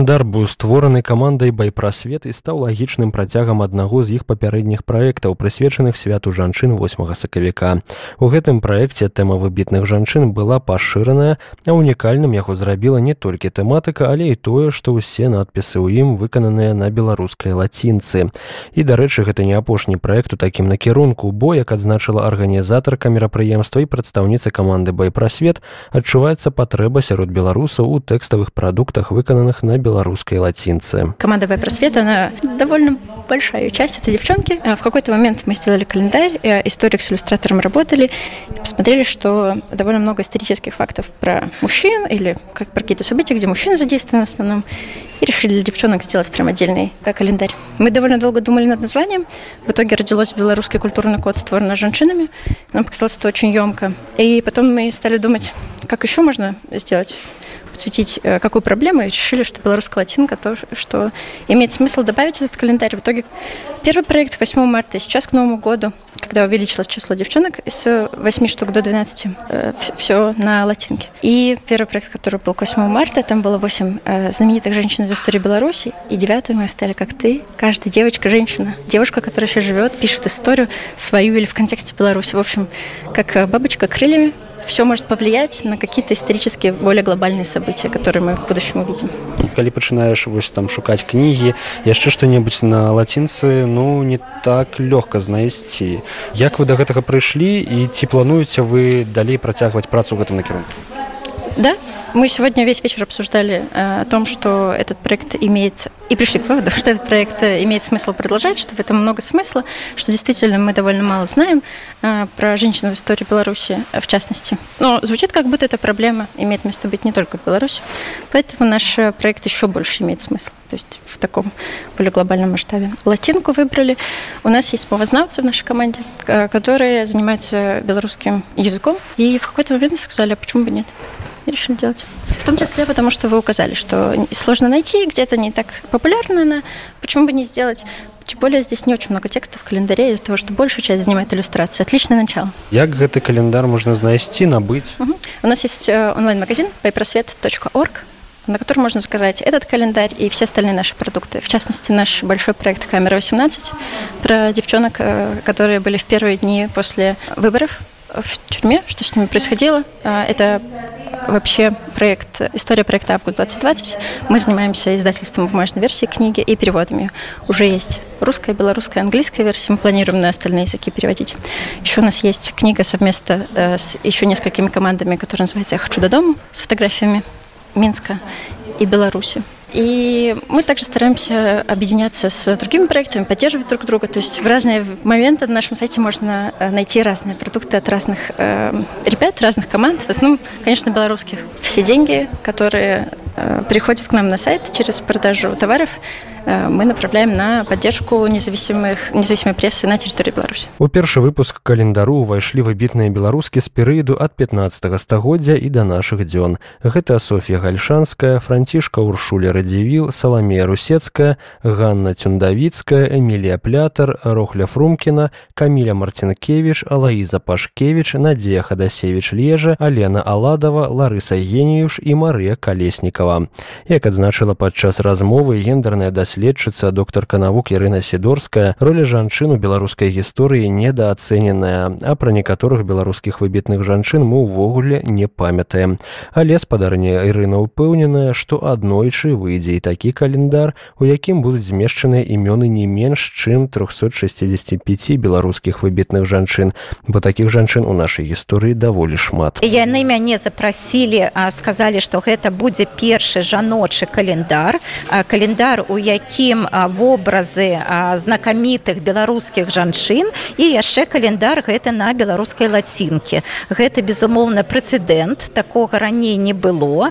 Календар быў створаны камандай байпрасвет і стаў лагічным працягам аднаго з іх папярэдніх праектаў, прысвечаных святу жанчын 8 сакавіка. У гэтым праекце тэма выбітных жанчын была пашыраная, а унікальным яго зрабіла не толькі тэматыка, але і тое, што ўсе надпісы ў ім выкананыя на беларускай лацінцы. І дарэчы, гэта не апошні праект у такім накірунку, бо як адзначыла арганізатарка мерапрыемства і прадстаўніца каманды байпрасвет, адчуваецца патрэба сярод беларусаў у тэкставых прадуктах выкананых на на белорусской латинце. Команда Вайпросвет, она довольно большая часть, это девчонки. А в какой-то момент мы сделали календарь, э, историк с иллюстратором работали, посмотрели, что довольно много исторических фактов про мужчин или как про какие-то события, где мужчины задействованы в основном, и решили для девчонок сделать прям отдельный э, календарь. Мы довольно долго думали над названием. В итоге родилось белорусский культурный код, створенный женщинами. Нам показалось это очень емко. И потом мы стали думать, как еще можно сделать подсветить э, какую проблему, и решили, что белорусская латинка то, что имеет смысл добавить этот календарь. В итоге первый проект 8 марта, и сейчас к Новому году, когда увеличилось число девчонок с 8 штук до 12, э, все на латинке. И первый проект, который был к 8 марта, там было 8 э, знаменитых женщин из истории Беларуси, и девятую мы оставили как ты. Каждая девочка, женщина, девушка, которая еще живет, пишет историю свою или в контексте Беларуси. В общем, как бабочка крыльями, все может повлиять на какие-то исторические более глобальные события, которые мы в будущем увидим. Калі пачынаеш вось там шукаць кнігі яшчэ што-небудзь на лацінцы ну не так лёгка знайсці як вы да гэтага прыйшлі і ці плануеце вы далей працягваць працу гэтым накірунку да Мы сегодня весь вечер обсуждали э, о том, что этот проект имеет, и пришли к выводу, что этот проект э, имеет смысл продолжать, что в этом много смысла, что действительно мы довольно мало знаем э, про женщин в истории Беларуси, в частности. Но звучит, как будто эта проблема имеет место быть не только в Беларуси. Поэтому наш проект еще больше имеет смысл, то есть в таком более глобальном масштабе. Латинку выбрали. У нас есть мовознавцы в нашей команде, которые занимаются белорусским языком, и в какой-то момент сказали, а почему бы нет? Решили делать. В том числе потому, что вы указали, что сложно найти, где-то не так популярно она. Почему бы не сделать? Тем более здесь не очень много текстов в календаре из-за того, что большую часть занимает иллюстрация. Отличное начало. Как этот календарь можно знайти, набыть? Угу. У нас есть э, онлайн-магазин paperсвет.org, на который можно заказать этот календарь и все остальные наши продукты. В частности, наш большой проект «Камера 18» про девчонок, э, которые были в первые дни после выборов в тюрьме, что с ними происходило. Э, это вообще проект, история проекта «Август 2020». Мы занимаемся издательством бумажной версии книги и переводами. Уже есть русская, белорусская, английская версия. Мы планируем на остальные языки переводить. Еще у нас есть книга совместно э, с еще несколькими командами, которая называется «Я хочу до дома» с фотографиями Минска и Беларуси. И мы также стараемся объединяться с другими проектами, поддерживать друг друга. То есть в разные моменты на нашем сайте можно э, найти разные продукты от разных э, ребят, разных команд. В основном, конечно, белорусских. Все деньги, которые э, приходят к нам на сайт через продажу товаров, мы направляем на поддержку независимых независимой прессы на территории Беларуси. У першы выпуск календару увайшлі выбітныя беларускі з перыяду ад 15 стагоддзя і да нашых дзён. Гэта Софья гальшанская, францішка Уршуля радзівіл, Саламея Русецкая, Ганна Тюндавіцкая, Эмілія Плятар, Рохля Фрумкіна, Каміля Марцінкевіч, Алаіза Пашкевіч, Надзея Хадасевіч Лежа, Алена Аладова, Ларыса Геніюш і Марыя Калеснікава. Як адзначыла падчас размовы гендерная даследчыца даследчыца докторка навук Ірына сідорская роля жанчын у беларускай гісторыі недаацэненая а пра некаторых беларускіх выбітных жанчын мы ўвогуле не памятаем. Але спадарня Ірына ўпэўненая што аднойчы выйдзе і такі календар у якім будуць змешчаныя імёны не менш чым 365 беларускіх выбітных жанчын бо такіх жанчын у нашай гісторыі даволі шмат. Яны мяне запрасілі сказалі што гэта будзе першы жаночы календар календар у якім якім вобразы знакамітых беларускіх жанчын. І яшчэ календар гэта на беларускай лацінкі. Гэта безумоўна прэцэдэнт. Такога раней не было.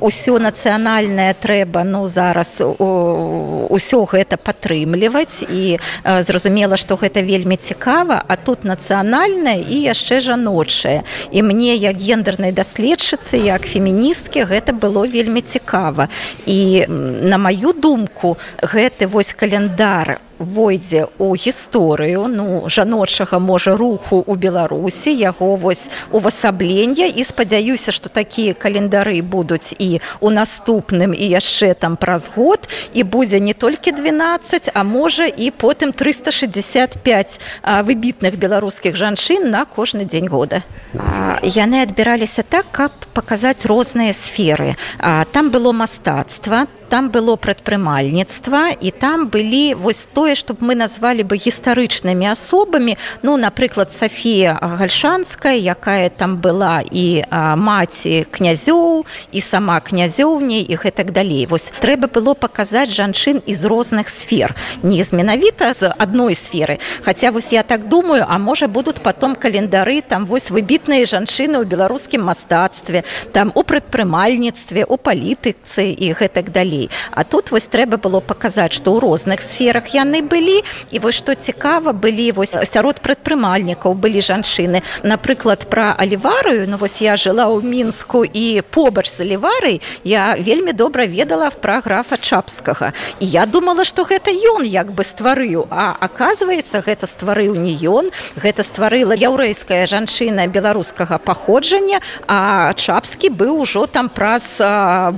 Ўсё нацыянальнае трэба ну зараз ўсё гэта падтрымліваць. І зразумела што гэта вельмі цікава а тут нацыянальнае і яшчэ жаночае. І мне як гендернай даследчыцы як феміністкі гэта было вельмі цікава. І на маю думку думку гэты вось календар войдзе у гісторыю ну жаночага можа руху у беларусі яго вось увасаблення і спадзяюся что такія календары будуць і у наступным і яшчэ там праз год. І будзе не толькі 12 а можа і потым 365 выбітных беларускіх жанчын на кожны дзень года. Яны адбіраліся так каб паказаць розныя сферы. Там было мастацтва там было прадпрымальніцтва і там былі вось тое чтобы мы назвалі бы гістарычнымі асобамі. Ну напрыклад Сафія гальшанская якая там была і а, маці князёў і сама князёўняй і гэтак далей. Вось трэба было паказаць жанчын з розных сфер. Не з менавіта з адной сферы. Хаця вось я так думаю а можа будуць потом календары там вось выбітныя жанчыны ў беларускім мастацтве там у прадпрымальніцтве у палітыцы і гэтак далей далей а тут вось трэба было паказаць што ў розных сферах яны былі і вось што цікава былі вось сярод прадпрымальнікаў былі жанчыны напрыклад пра аліварыю ну вось я жыла ў мінску і побач з аліварай я вельмі добра ведала пра графа чапскага і я думала што гэта ён як бы стварыў а оказывается гэта стварыў не ён гэта стварыла яўрэйская жанчына беларускага паходжання а чапскі быў ужо там праз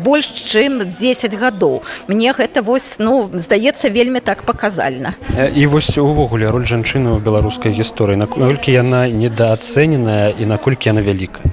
больш чым 10 гадоў гадоў мне гэта вось ну здаецца вельмі так паказальна. І вось увогуле роль жанчыны ў беларускай гісторыі. Наколькі яна недаацэненая і наколькі яна вяліка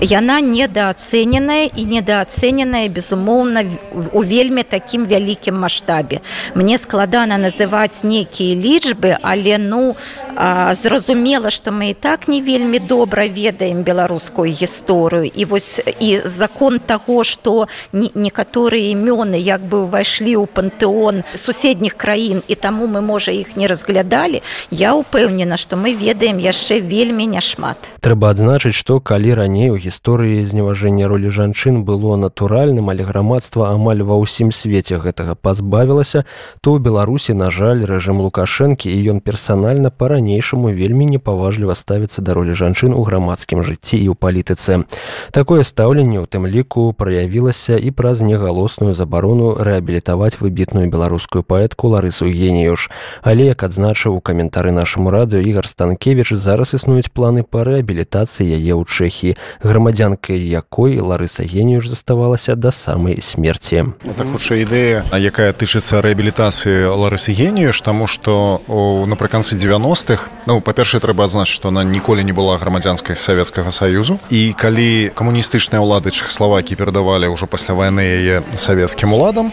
яна недаацэненая і недаацэненая безумоўна у вельмі такім вялікім маштабе. Мне складана называць нейкія лічбы але ну а, зразумела што мы і так не вельмі добра ведаем беларускую гісторыю. І вось і закон таго што некаторыя імёны рэгіёны як бы ўвайшлі ў пантэон суседніх краін і таму мы можа іх не разглядалі я ўпэўнена што мы ведаем яшчэ вельмі няшмат. Трэба адзначыць што калі раней у гісторыі зневажэння ролі жанчын было натуральным але грамадства амаль ва ўсім свеце гэтага пазбавілася то ў беларусі на жаль рэжым лукашэнкі і ён персанальна па-ранейшаму вельмі непаважліва ставіцца да ролі жанчын у грамадскім жыцці і ў палітыцы. Такое стаўленне у тым ліку праявілася і праз негалосную забаву забарону рэабілітаваць выбітную беларускую паэтку ларысу геніюш але як адзначыў у каментары нашаму радыё ігар станкевич зараз існуюць планы па рэабілітацыі яе ў чэхі грамадзянкай якой ларыса геніюш заставалася да самай смерці. Так хутчэй ідэя якая тычыцца рэабілітацыі ларысы геніюш таму што напрыканцы 90-х ну па-першае трэба адзначыць што она ніколі не была грамадзянскай савецкага саюзу. І калі камуністычныя ўлады чехславакі перадавалі ўжо пасля вайны яе савецкі савецкім уладам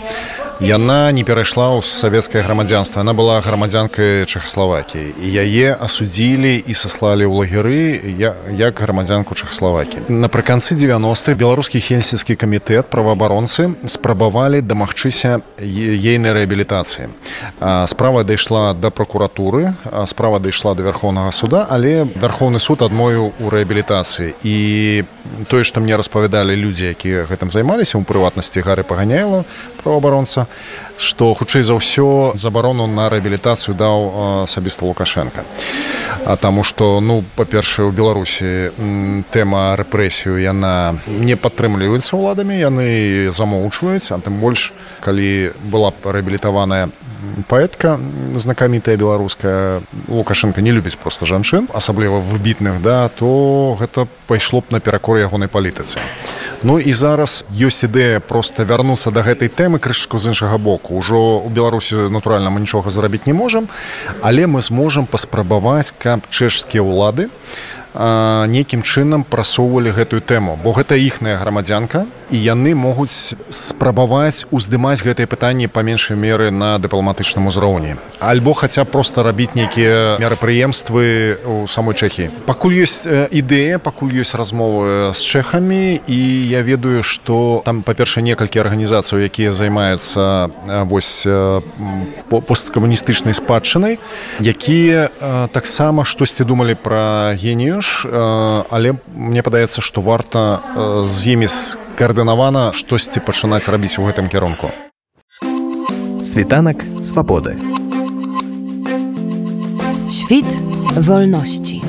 яна не перайшла ў савецкае грамадзянства. Она была грамадзянкай чехаславакіі і яе асудзілі і саслалі ў лагеры я, як грамадзянку чехаславакі напрыканцы 90 беларускі хельсінскі камітэт праваабаронцы спрабавалі дамагчыся ейнай рэабілітацыі. Справа дайшла да пракуратуры справа дайшла да вярхоўнага суда але вярхоўны суд адмовіў у рэабілітацыі. І тое што мне распавядалі людзі якія гэтым займаліся у прыватнасці гары паганяйла праваабаронца што хутчэй за ўсё забарону на рэабілітацыю даў асабіста лукашенко. А таму што ну па-першае у беларусі тэма рэпрэсію яна не падтрымліваецца ўладамі яны замоўчваюць а тым больш калі была рэабілітаваная паэтка знакамітая беларуская лукашенко не любіць просто жанчын асабліва выбітных да то гэта пайшло б наперакор ягонай палітыцы. Ну і зараз ёсць ідэя просто вярнуцца да гэтай тэмы крышку з іншага боку. Ўжо у беларусі натуральна мы нічога зрабіць не можам але мы зможам паспрабаваць каб чэшскія ўлады нейкім чынам прасоўвалі гэтую тэму бо гэта іхная грамадзянка і яны могуць спрабаваць уздымаць гэтыя пытанні па меншай меры на дыпламатычным узроўні. Альбо хаця просто рабіць нейкія мерапрыемствы у самой чэхі пакуль ёсць ідэя пакуль ёсць размовы з чэхамі і я ведаю што там па-перша некалькі арганізацыяў якія займаюцца вось посткамуністычнай спадчынай якія таксама штосьці думалі пра генію ж але мне падаецца што варта з імі скаардынавана штосьці пачынаць рабіць у гэтым кірунку. Світанак свабоды. Світ вольнасці